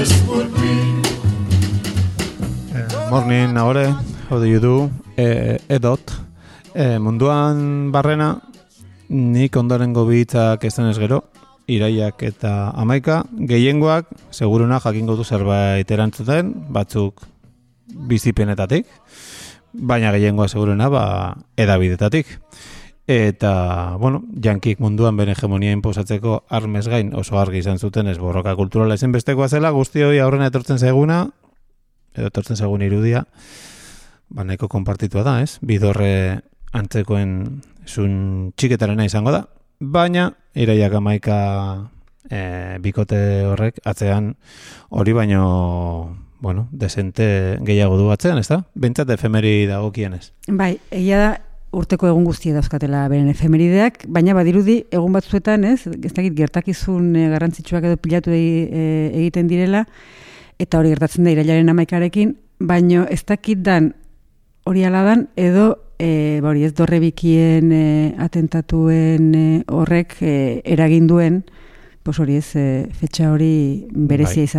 this be. Morning, ahora, how do you do? E, edot. E, munduan barrena, nik ondorengo bihitzak ez gero, iraiak eta amaika, gehiengoak, seguruna jakingo du zerbait erantzuten, batzuk bizipenetatik, baina gehiengoa seguruna ba, edabidetatik. Eta, bueno, jankik munduan bere hegemonia inposatzeko armez gain oso argi izan zuten ez borroka kulturala ezinbestekoa zela, guzti hori aurrena etortzen zaiguna, edo etortzen zaigun irudia, ba nahiko konpartitua da, ez? Bidorre antzekoen zun txiketarena izango da, baina iraiak amaika e, bikote horrek atzean hori baino bueno, desente gehiago du atzean, ez da? Bentsat efemeri dagokienez. Bai, egia da urteko egun guztia dauzkatela beren efemerideak, baina badirudi egun batzuetan, ez, ez dakit gertakizun e, garrantzitsuak edo pilatu egi- e, egiten direla, eta hori gertatzen da irailaren amaikarekin, baino ez dakit dan hori ala dan, edo e, ba hori ez dorrebikien e, atentatuen e, horrek e, eragin duen, pos hori ez, e, fetxa hori berezia Bai.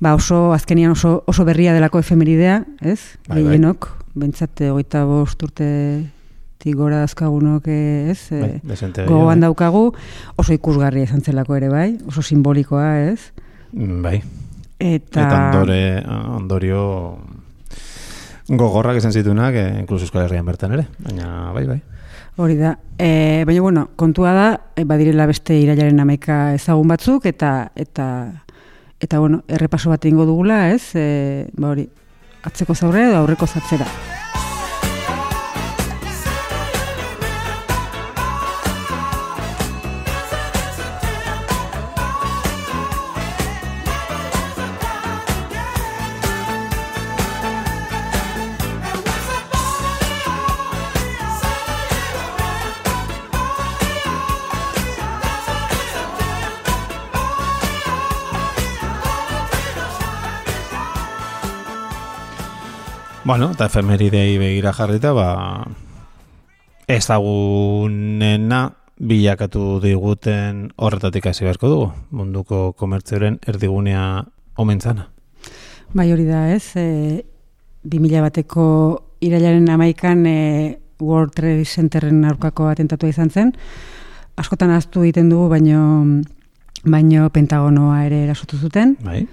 Ba oso, azkenian oso, oso berria delako efemeridea, ez? Bai, bai. Gehienok, bentsat hogeita bost urte tigora dazkagunok, eh, ez? Bai, desente gogoan daukagu, oso ikusgarria izan zelako ere bai, oso simbolikoa, ez? Mm, Bai, Eta, eta ondore, ondorio gogorrak izan zitunak, e, inkluso Euskal Herrian bertan ere, baina bai, bai. hori da. E, baina, bueno, kontua da, badirela beste irailaren amaika ezagun batzuk, eta, eta, eta bueno, errepaso bat ingo dugula, ez? E, ba hori, atzeko zaurre edo aurreko zatzera. Bueno, eta efemeridei begira jarrita, ba, ezagunena bilakatu diguten horretatik hasi beharko dugu, munduko komertzioaren erdigunea omentzana. Bai hori da, ez? E, 2000 bateko irailaren amaikan e, World Trade Centerren aurkako atentatua izan zen. Askotan aztu egiten dugu, baino, baino Pentagonoa ere erasotu zuten. Bai?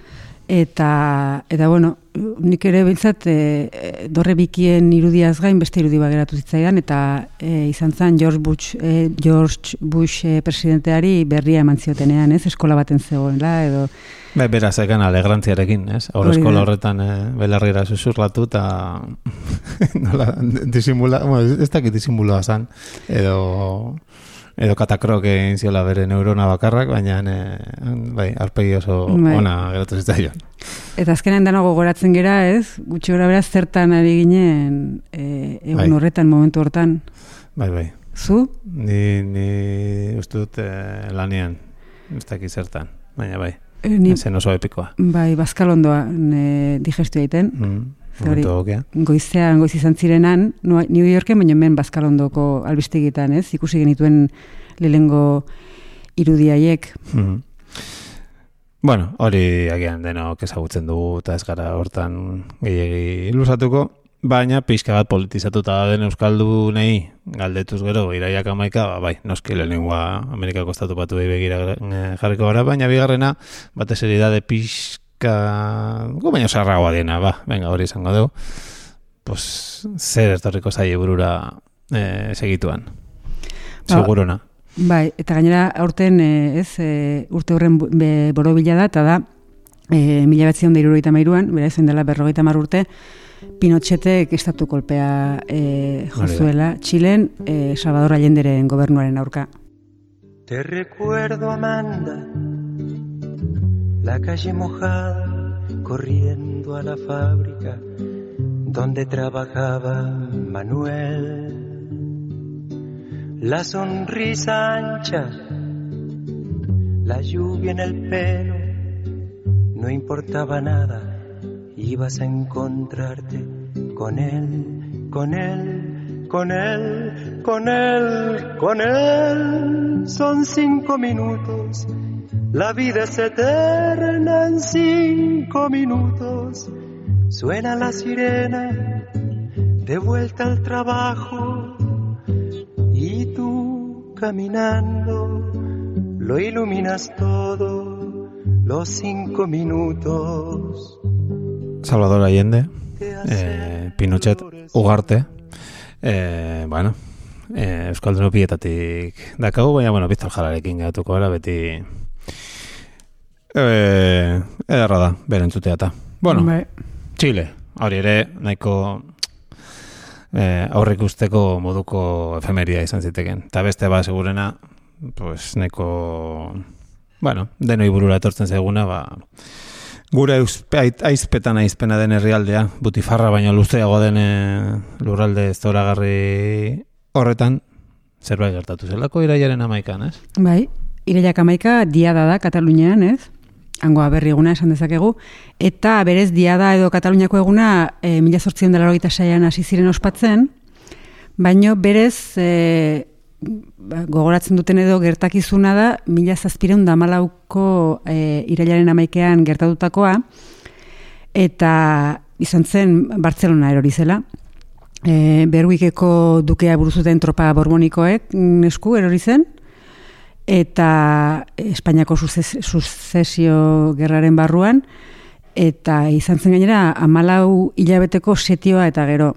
Eta, eta bueno, nik ere biltzat e, e, dorre bikien irudiaz gain beste irudi bat geratu zitzaidan, eta e, izan zen George Bush, e, George Bush e, presidenteari berria eman ziotenean, ez, eskola baten zegoela, edo Bai, beraz, ekan alegrantziarekin, ez? Da. eskola horretan e, belarrira susurlatu eta nola, disimula, bueno, ez dakit disimulua zan, edo edo katakrok egin ziola bere neurona bakarrak, baina e, bai, arpegi oso Bai. ona geratu zitzaion. Eta azkenean dena gogoratzen gera, ez? Gutxi gora beraz zertan ari ginen e, egun Bai. horretan, momentu hortan. Bai, bai. Zu? Ni, ni uste dut eh, lanean, ez dakit zertan, baina bai, E, ni, zen oso epikoa. bai, bazkalondoa e, digestio egiten. Mm, hori. momentu egokia. Goizean, goiz izan zirenan, New Yorken, baina hemen bazkalondoko albistegitan, ez? Ikusi genituen lehengo irudiaiek. Mhm. Bueno, hori agian denok ezagutzen dugu eta ez gara hortan gehiagi ilusatuko, baina pixka bat politizatuta den Euskaldunei galdetuz gero iraiak amaika, ba, bai, noski lehenengoa Amerikako estatu batu begira eh, jarriko gara, baina bigarrena batez ere de pixka gu baina sarragoa dena, ba, venga, hori izango dugu pues, zer etorriko zaie burura eh, segituan. Ba, Segurona. Bai, eta gainera aurten e, ez, e, urte horren borobila da, eta da, e, mila batzion da irurogeita mairuan, bera izan dela berrogeita mar urte, Pinochetek estatu kolpea e, jozuela Txilen e, Salvador Allenderen gobernuaren aurka. Te recuerdo, Amanda, la calle mojada, corriendo a la fábrica donde trabajaba Manuel. La sonrisa ancha, la lluvia en el pelo, no importaba nada, ibas a encontrarte con él, con él, con él, con él, con él. Son cinco minutos, la vida es eterna en cinco minutos. Suena la sirena, de vuelta al trabajo, y tú caminando, lo iluminas todo, los cinco minutos. Salvador Allende, eh, Pinochet, Ugarte, eh, bueno, eh, Euskaldun opietatik dakagu, baina, bueno, biztal jalarekin gehatuko gara, beti eh, ederra da, beren zutea eta. Bueno, Bai. Chile, hori ere, nahiko eh, aurrik usteko moduko efemeria izan ziteken. Eta beste ba, segurena, pues, nahiko, bueno, denoi burura etortzen zaiguna, ba, gure aizpetan aizpena den herrialdea, butifarra baino luzeago den eh, lurralde zoragarri horretan, zerbait gertatu zelako iraiaren amaikan, ez? Bai, Irailak amaika diada da Katalunian, ez? Hangoa berri eguna esan dezakegu. Eta berez diada edo Kataluniako eguna e, mila sortzion dela hasi ziren ospatzen, baino berez e, gogoratzen duten edo gertakizuna da mila zazpireun damalauko e, irailaren amaikean gertatutakoa, eta izan zen Bartzelona erori zela. E, Berwikeko dukea buruzuten tropa borbonikoek nesku erori zen, eta Espainiako suzesio gerraren barruan, eta izan zen gainera amalau hilabeteko setioa eta gero.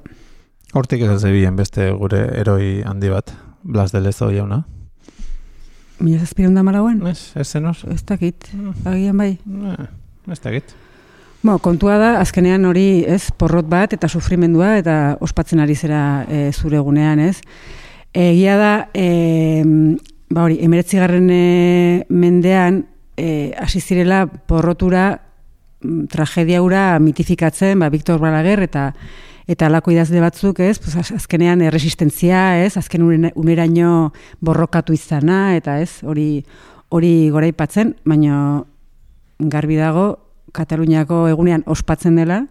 Hortik ez zebilen beste gure eroi handi bat, Blas de Lezo jauna. Mila zazpireun da malauan? Ez, ez zen oso? Ez dakit, agian bai. Eh, Ez dakit. Bo, kontua da, azkenean hori, ez, porrot bat eta sufrimendua eta ospatzen ari zera e, zure egunean, ez. Egia da, e, ba hori, emeretzigarren e, mendean, e, hasi zirela porrotura mm, tragedia hura mitifikatzen, ba, Victor Balaguer eta eta alako idazle batzuk, ez, pues, az- azkenean erresistentzia, ez, azken uneraino borrokatu izana, eta ez, hori hori goraipatzen, baina garbi dago Kataluniako egunean ospatzen dela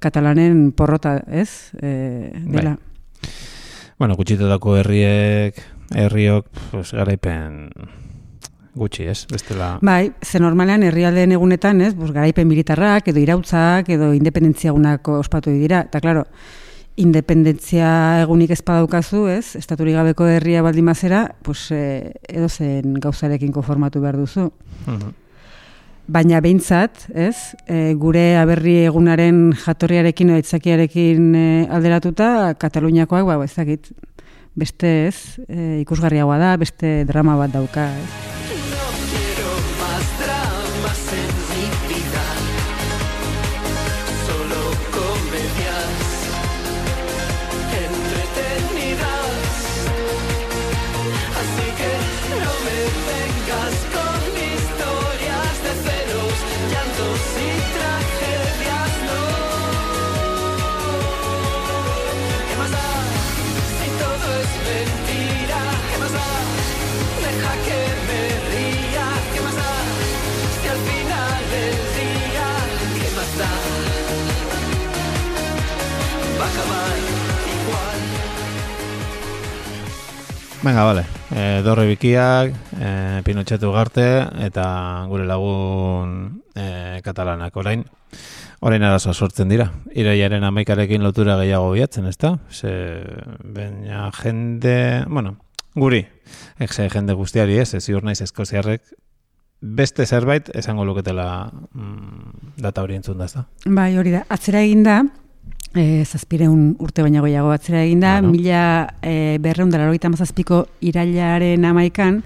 katalanen porrota, ez? E, dela. Bueno, gutxitetako herriek, herriok, pues, garaipen gutxi, ez? Bestela... Bai, ze normalean herrialdeen egunetan, ez, bus, garaipen militarrak, edo irautzak, edo independentzia egunako ospatu dira. Eta, klaro, independentzia egunik ez badaukazu, ez, estaturik gabeko herria baldimazera, pues, eh, edo zen gauzarekin konformatu behar duzu. Mhm. Baina behintzat, ez, e, gure aberri egunaren jatorriarekin edo aitzakiarekin e, alderatuta, Kataluniakoak, ba, ez dakit, beste ez, e, ikusgarriagoa da, beste drama bat dauka, ez. Venga, vale. E, dorre bikiak, e, Pinochet ugarte, eta gure lagun e, katalanak orain. Orain arazoa sortzen dira. Iraiaren amaikarekin lotura gehiago biatzen, ezta? Ze, baina jende, bueno, guri, exe jende guztiari ez, ez naiz eskoziarrek, beste zerbait esango luketela mm, data hori entzun da, ezta? Bai, hori da, atzera egin da, e, zazpireun urte baina goiago atzera egin da, Bueno. mila e, berreun dara hogeita mazazpiko irailaren amaikan,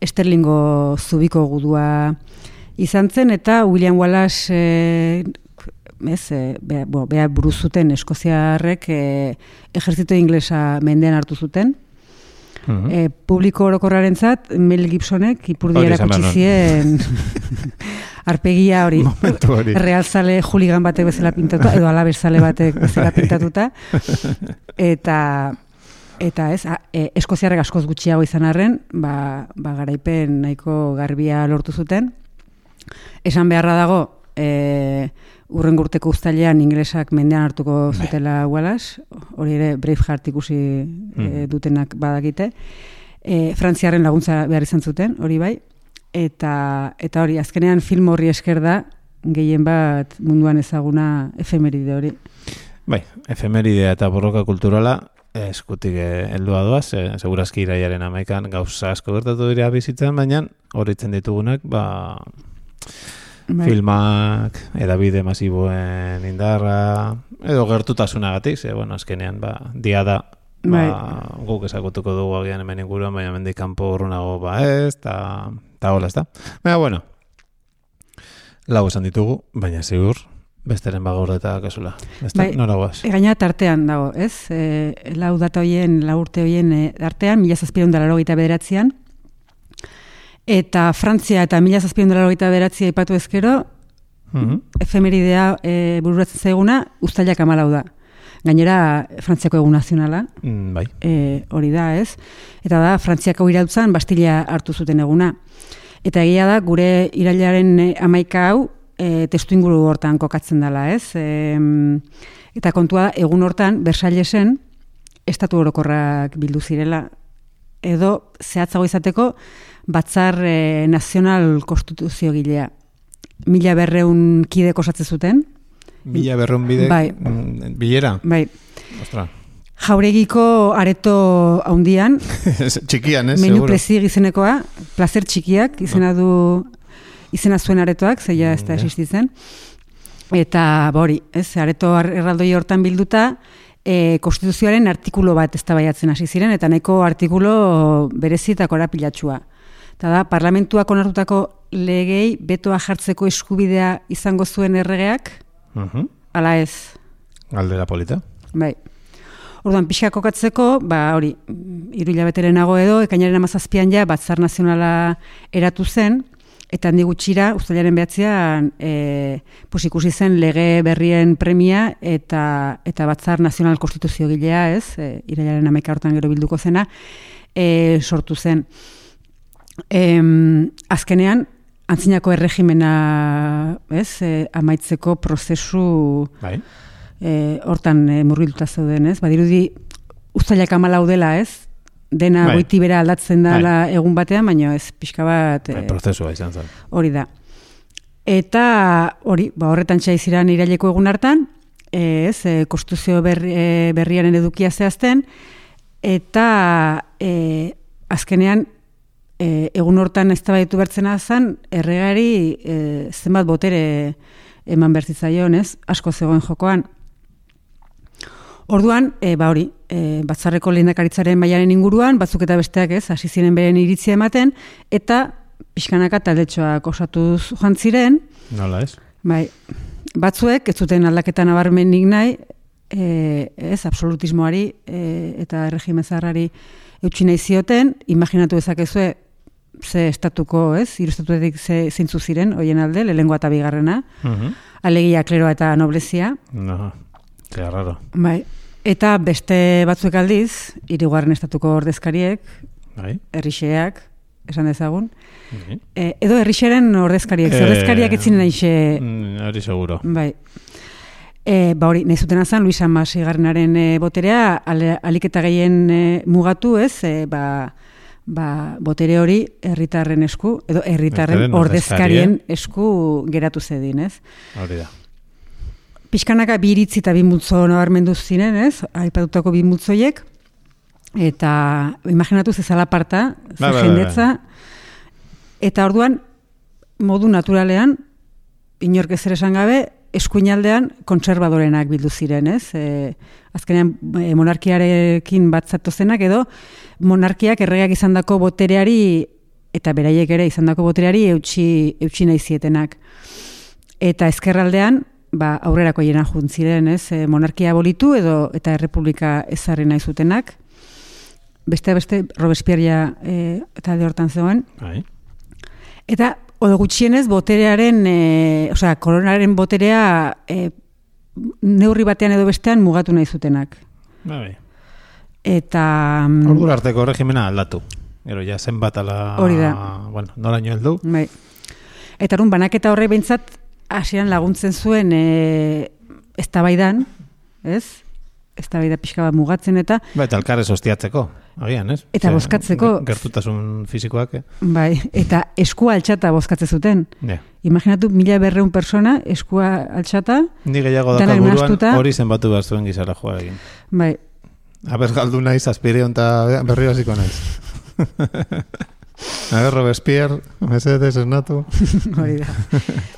Esterlingo zubiko gudua izan zen, eta William Wallace e, ez, e, bea, bo, bea buruz zuten eskoziarrek e, ejertzito inglesa mendean hartu zuten. Mhm. E, publiko orokorraren zat, Mel Gibsonek ipurdi Hori esan erakutsi behar zien arpegia hori, hori. realzale juligan batek bezala pintatuta, edo alaberzale batek bezala pintatuta, eta eta ez, a, e, eskoziarrek askoz gutxiago izan arren, ba, ba garaipen nahiko garbia lortu zuten. Esan beharra dago, e, urren urteko uztailean inglesak mendean hartuko zutela Wallace, hori ere Braveheart ikusi e, dutenak badakite. E, Frantziarren laguntza behar izan zuten, hori bai, eta, eta hori, azkenean film horri esker da, gehien bat munduan ezaguna efemeride hori. Bai, efemeridea eta borroka kulturala eskutik eh, heldua doaz, e, segurazki iraiaren amaikan gauza asko gertatu dira bizitzen, baina horitzen ditugunak, ba, Bai. filmak, edabide masiboen indarra, edo gertutasunagatik, ze, bueno, azkenean, ba, dia da, ba, Bai. guk esakutuko dugu agian hemen inguruan, baina mendik kanpo urrunago, ba, ez, eta, eta hola, ez da. Baina, bueno, lau esan ditugu, baina ziur, besteren bagor eta kasula. Da, Bai. nora guaz. E, gaina tartean dago, ez? E, lau data hoien, lau urte hoien e, artean, mila zazpion dela logeita bederatzean, eta Frantzia eta mila zazpion dela logeita bederatzia ipatu ezkero, Mhm. efemeridea e, bururatzen zaiguna, ustailak amalau da. Gainera, Frantziako egun nazionala, Mm, bai. e, hori da, ez? Eta da, Frantziako irautzan Bastila hartu zuten eguna. Eta egia da, gure irailaren eh, hamaika hau, e, testu inguru hortan kokatzen dela, ez? E, eta kontua da, egun hortan, Versaillesen, estatu orokorrak bildu zirela, edo zehatzago izateko, batzar e, nazional konstituzio gilea. Mila berreun kidek osatzen zuten, Mila berreun bide, Bai. mm, bilera, bai, ostra, jauregiko areto haundian, txikian, ez, Menu seguro. plezig izenekoa, placer txikiak, izena du, izena zuen aretoak, zeia ez da Mm, ja. existitzen. Eta, bori, ez, areto ar- erraldoi hortan bilduta, e, konstituzioaren artikulo bat ez hasi ziren, eta nahiko artikulo berezi eta korapilatxua. Eta da, parlamentuak onartutako legei betoa jartzeko eskubidea izango zuen erregeak, Mhm. ala ez, Galdera polita. Bai. Orduan, pixka kokatzeko, ba, hori, iru hilabeterenago edo, ekainaren amazazpian ja, batzar nazionala eratu zen, eta handi gutxira, ustailaren behatzean, e, pues ikusi zen lege berrien premia eta eta batzar nazional konstituzio gilea, ez, e, irailaren amaika hortan gero bilduko zena, e, sortu zen. Em, azkenean, antzinako erregimena, ez, e, amaitzeko prozesu Bai. e, hortan e, murgilduta zeuden, ez? Badirudi uztailak amalau dela, ez? Dena Bai. goiti bera aldatzen dela egun batean, baina ez pixka bat Bai, e, prozesua izan zen. hori da. Eta hori, ba, horretan txaiziran iraileko egun hartan, ez, e, konstituzio berri, berriaren edukia zehazten, eta e, azkenean e, egun hortan ez tabaitu bertzena zen, erregari e, zenbat botere eman bertitzaion, ez, asko zegoen jokoan. Orduan, e, ba hori, e, batzarreko lehendakaritzaren mailaren inguruan, batzuk eta besteak ez, hasi ziren beren iritzia ematen, eta pixkanaka taldetxoak osatuz joan ziren, Nola ez? bai, batzuek ez zuten aldaketa nabarmenik nahi, e, ez, absolutismoari e, eta erregimezarrari eutxi nahi zioten, imaginatu dezakezue ze estatuko, ez, hiru estatuetik ze, zeintzu ziren, hoien alde, lehengoa eta bigarrena, Mhm. alegia kleroa eta noblezia, No, raro. Bai. Eta beste batzuek aldiz, hirugarren estatuko ordezkariek, Bai. herrixeak, esan dezagun, Bai. e, edo herrixeren ordezkariek, Eh, ordezkariak etzinen aixe, Mm, Hori seguro. bai. E, ba hori, nahi zuten azan, Luis Amasigarrenaren e, boterea, ale, aliketa gehien e, mugatu, ez, e, ba, ba, botere hori herritarren esku, edo herritarren ordezkarien esku geratu zedin, ez? Hori da. Piskanaka bi iritzi eta bi multzo nabarmendu ziren, ez? Aipatutako bi multzoiek. Eta imaginatu zezala parta, ze Bai, bai, bai, jendetza. Eta orduan, modu naturalean, inork ezer esan gabe, eskuinaldean kontserbadorenak bildu ziren, ez? E, azkenean e, monarkiarekin bat zatozenak edo monarkiak erregeak izandako botereari eta beraiek ere izandako botereari eutxi, eutxi nahi zietenak. Eta ezkerraldean, ba, aurrerako jena juntziren, ez? E, monarkia abolitu edo eta errepublika ezarri nahi zutenak. Beste beste Robespierre e, eta de hortan zegoen. Bai. Eta odo gutxienez boterearen, e, osea, koronaren boterea e, neurri batean edo bestean mugatu nahi zutenak. Bai. Eta... mm, Ordu arteko regimena aldatu. Gero, ja zenbat ala... Hori da. Bueno, noraino heldu. Bai. Eta orduan banaketa horre behintzat hasieran laguntzen zuen e, eztabaidan, ez? Eztabaida pixka bat mugatzen eta Ba, eta elkarrez hostiatzeko, agian, ez? Eta Ze, bozkatzeko. ge- Gertutasun fisikoak, eh? bai, eta eskua altxata bozkatze zuten. Ja. Imaginatu mila berreun persona eskua altxata, Ni gehiago dakat buruan hori zenbatu behar zuen gizara joarekin. bai, Aber galdu naiz, aspirion eta berri hasiko naiz. A ver, Robespierre, mesedez esnatu. hori da.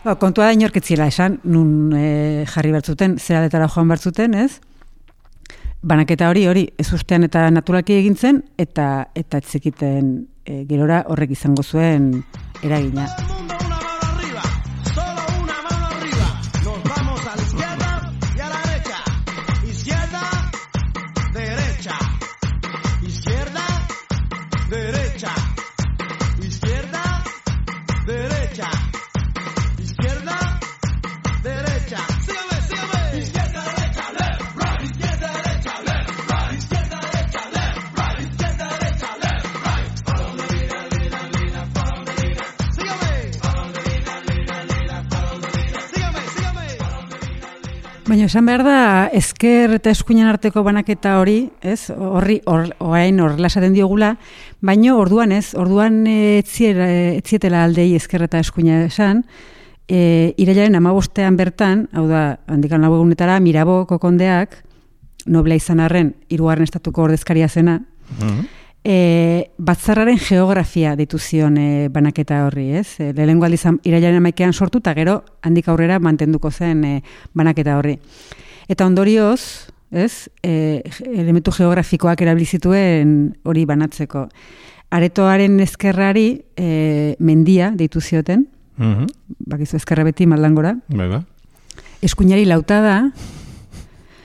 ba, kontua da inorketziela esan, nun e, jarri bertzuten, zeraletara joan bertzuten, ez? Banaketa hori, hori, ez ustean eta naturalki egin zen, eta eta etzekiten e, gerora horrek izango zuen eragina. Baina esan behar da, ezker eta eskuinan arteko banaketa hori, ez, horri, hor, orain horrela esaten diogula, baino orduan ez, orduan etziera, etzietela aldei ezker eta eskuina esan, e, irailaren amabostean bertan, hau da, handikan lau egunetara, Miraboko kondeak, nobla izan arren, hirugarren estatuko ordezkaria zena, Mhm. E, batzarraren geografia ditu zion e, banaketa horri, ez? E, lehenengo aldiz irailaren amaikean sortu, eta gero handik aurrera mantenduko zen e, banaketa horri. Eta ondorioz, ez, e, elementu geografikoak erabili zituen hori banatzeko. Aretoaren ezkerrari e, mendia deitu zioten, Mhm. bakizu ezkerra beti maldangora, Bai, ba. eskuinari lauta da,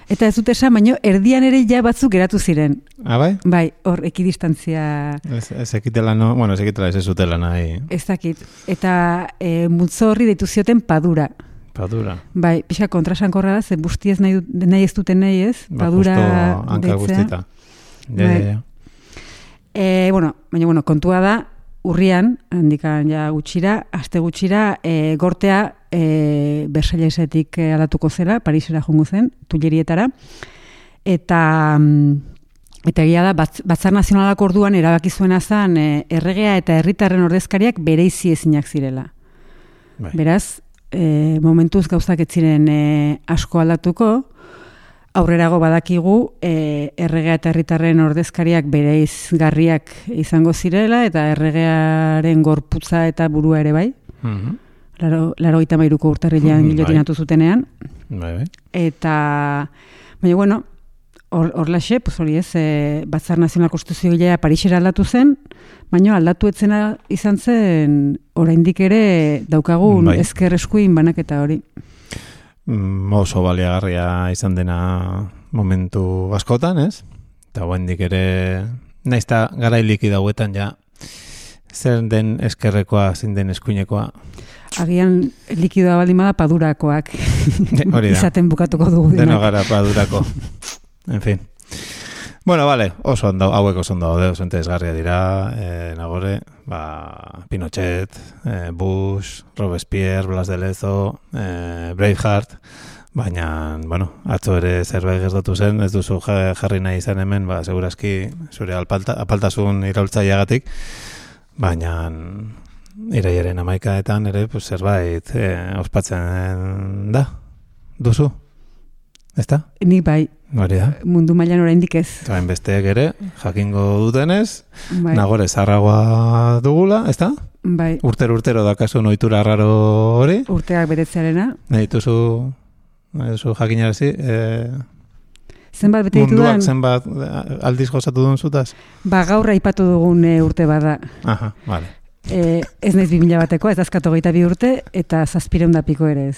eta ez dut esan, baino erdian ere ja batzuk geratu ziren. Ah, bai? Bai, hor ekidistantzia Ez, ez ekitela, no? Bueno, ez ekitela ez ez zutela nahi. Ez dakit. Eta e, multzo horri deitu zioten padura. Padura. Bai, pixa kontrasankorra da, ze busti ez nahi, nahi ez duten nahi ez, Ba, padura justo hanka guztita. Ja, Bai. ja, ja. E, bueno, baina bueno, kontua da, urrian, handikan ja gutxira, aste gutxira, e, gortea e, Bersailesetik e, aldatuko zela, Parisera jongo zen, tulerietara, eta mm, eta egia da, batz, Batzar Nazionalak orduan erabaki zuena zen e, erregea eta herritarren ordezkariak bereizi ezinak zirela. Bai. Beraz, e, momentuz gauzak ez ziren e, asko aldatuko, aurrerago badakigu e, erregea eta herritarren ordezkariak bereizgarriak izango zirela eta erregearen gorputza eta burua ere bai. Mhm. Laro, laro gita mairuko urtarrilean Mm, gilotinatu zutenean. Bai, bai. Eta, baina bueno, hor horlaxe, pues hori ez, e, Batzar Nazional Konstituzioa Parisera aldatu zen, baina aldatu etzena izan zen oraindik ere daukagun Bai. ezker eskuin banaketa hori. Mm, oso baliagarria izan dena momentu askotan, ez? Eta guendik ere, naiz eta garailik dauetan ja, zer den eskerrekoa, zein den eskuinekoa. Agian likidoa baldin padurakoak Hori da. izaten bukatuko dugu. Deno gara padurako. En fin. Bueno, vale, oso ondo, hauek oso ondo daude, oso interesgarria dira, eh, nagore, ba, Pinochet, eh, Bush, Robespierre, Blas de Lezo, eh, Braveheart, baina, bueno, atzo ere zerbait gertatu zen, ez duzu ja- jarri nahi izan hemen, ba, segurazki zure alpalta, apaltasun iraultzaileagatik, baina iraiaren amaikaetan ere, pues, zerbait eh, ospatzen da, duzu, ezta? Nik bai, Hori da. mundu mailan oraindik ez. Eta besteek ere, jakingo dutenez, Bai, nagore zarragoa dugula, ezta? bai. Urtero urtero dakazu noitura raro hori, urteak betetzearena. nahi dituzu, nahi duzu jakinarazi, e, Zenbat bete munduak ditudan, zenbat eh, aldiz gozatu duen zutaz? ba gaur aipatu dugun e, urte bada. Aha, vale. E, ez naiz 2000 batekoa, ez azkatu hogeita bi urte, eta zazpireun da ere ez.